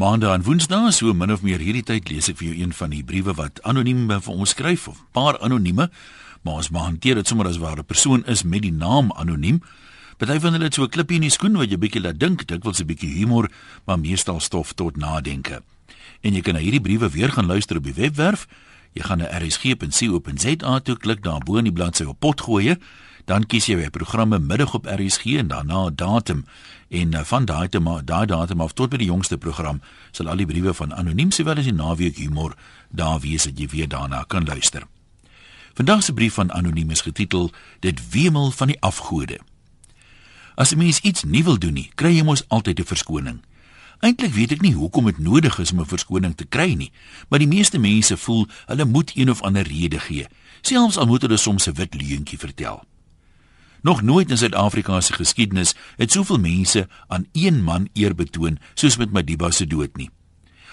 Maandag en Woensdae, so min of meer hierdie tyd, lees ek vir jou een van die briewe wat anoniem vir ons skryf of paar anonieme, maar ons maar hanteer dit sommer as waar 'n persoon is met die naam anoniem. Party van hulle het so 'n klippie in die skoen wat jy bietjie laat dink, dikwels 'n bietjie humor, maar meestal stof tot nadenke. En jy kan na hierdie briewe weer gaan luister op die webwerf. Jy gaan na rsg.co.za toe klik daar bo in die bladsy op pot gooi dan kies jy 'n programme middag op RSG en daarna datum en uh, van daai datum daai datum af tot by die jongste program sal al die briewe van anoniem sowel as die naweek humor daar wees dat jy weer daarna kan luister. Vandag se brief van anoniem is getitel Dit wemel van die afgode. As 'n mens iets nie wil doen nie, kry jy mos altyd 'n verskoning. Eintlik weet ek nie hoekom dit nodig is om 'n verskoning te kry nie, maar die meeste mense voel hulle moet een of ander rede gee, selfs al moet hulle soms 'n wit leuentjie vertel. Nog nooit in Suid-Afrika se geskiedenis het soveel mense aan een man eer betoon soos met Madiba se dood nie.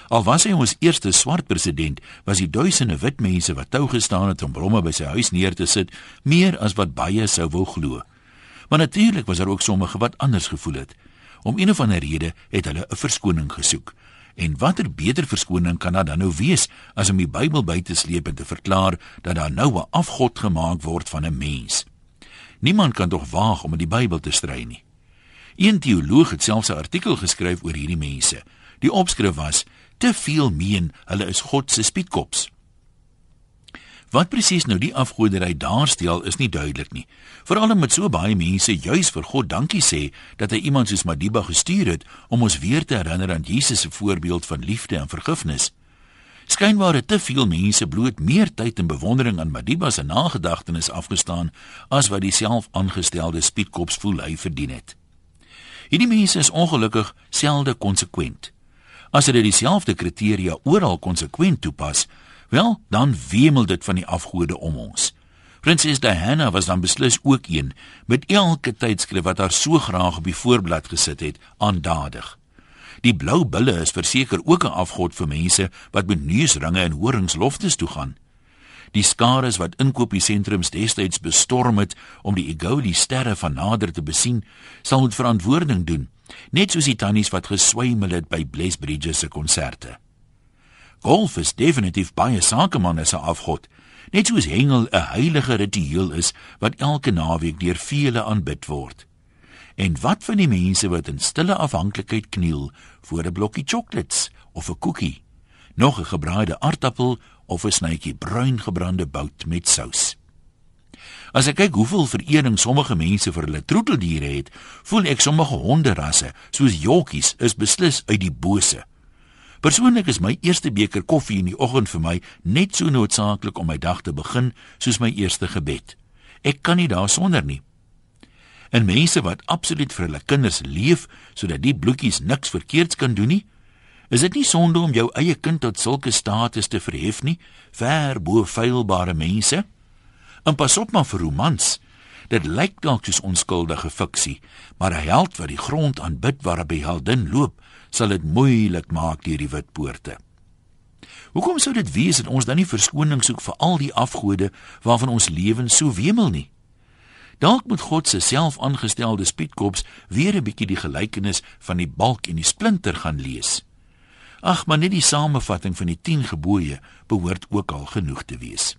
Al was hy ons eerste swart president, was die duisende wit mense wat tou gestaan het om bromme by sy huis neer te sit, meer as wat baie sou wou glo. Maar natuurlik was daar ook sommige wat anders gevoel het. Om een of ander rede het hulle 'n verskoning gesoek. En watter beter verskoning kan daar dan nou wees as om die Bybel by te sleep en te verklaar dat daar nou 'n afgod gemaak word van 'n mens? Niemand kan tog waag om met die Bybel te stry nie. Een teoloog het selfs 'n artikel geskryf oor hierdie mense. Die opskrif was: "Te veel meen hulle is God se spietkops." Wat presies nou die afgoderry daar steel is nie duidelik nie. Veral omdat so baie mense juis vir God dankie sê dat hy iemand soos Madiba gestuur het om ons weer te herinner aan Jesus se voorbeeld van liefde en vergifnis. Skynbaar het te veel mense bloot meer tyd en bewondering aan Madiba se nagedagtenis afgestaan as wat die selfaangestelde spietkops voel hy verdien het. Hierdie mense is ongelukkig selde konsekwent. As hulle dieselfde kriteria oral konsekwent toepas, wel, dan wemel dit van die afgode om ons. Prinses Diana was dan beslis ook een met elke tydskrif wat haar so graag op die voorblad gesit het, aandadig. Die blou bulle is verseker ook 'n afgod vir mense wat met neusringe en horingsloftes toe gaan. Die skare wat inkopiesentrums destyds bestorm het om die Egoli sterre van nader te besien, sal moet verantwoording doen, net soos die tannies wat geswymel het by Bless Bridges se konserte. Golf is definitief baie sakeman as 'n afgod, net soos hengel 'n heilige ritueel is wat elke naweek deur vele aanbid word. En wat van die mense wat in stille afhanklikheid kniel voor 'n blokkie chocolates of 'n koekie, nog 'n gebraaide aardappel of 'n snytjie bruin gebrande bout met sous? As ek kyk hoeveel verening sommige mense vir hulle troeteldiere het, voel ek sommige honderasse, soos jockeys, is beslis uit die bose. Persoonlik is my eerste beker koffie in die oggend vir my net so noodsaaklik om my dag te begin soos my eerste gebed. Ek kan nie daarsonder nie en mense wat absoluut vir hulle kinders leef sodat die bloetjies niks verkeerds kan doen nie? Is dit nie sonde om jou eie kind tot sulke status te verhef nie, ver bo feilbare mense? En pas op maar vir romans. Dit lyk dalk soos onskuldige fiksie, maar 'n held wat die grond aanbid waar 'n heldin loop, sal dit moeilik maak deur die wit poorte. Hoekom sou dit wees dat ons dan nie verskoning soek vir al die afgode waarvan ons lewens so wemel nie? Dalk moet God se selfaangestelde spietkops weer 'n bietjie die gelykenis van die balk en die splinter gaan lees. Ag, maar net die samevatting van die 10 gebooie behoort ook al genoeg te wees.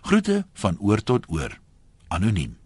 Groete van oor tot oor. Anoniem.